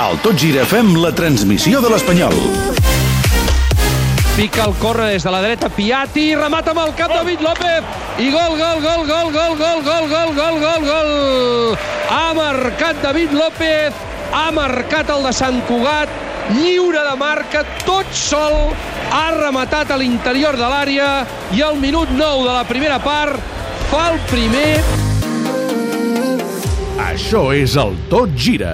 Al Tot Gira fem la transmissió de l'Espanyol. Pica el corre des de la dreta, Piatti, remata amb el cap David López, i gol, gol, gol, gol, gol, gol, gol, gol, gol, gol, gol! Ha marcat David López, ha marcat el de Sant Cugat, lliure de marca, tot sol, ha rematat a l'interior de l'àrea i al minut 9 de la primera part fa el primer. Això és el Tot Gira.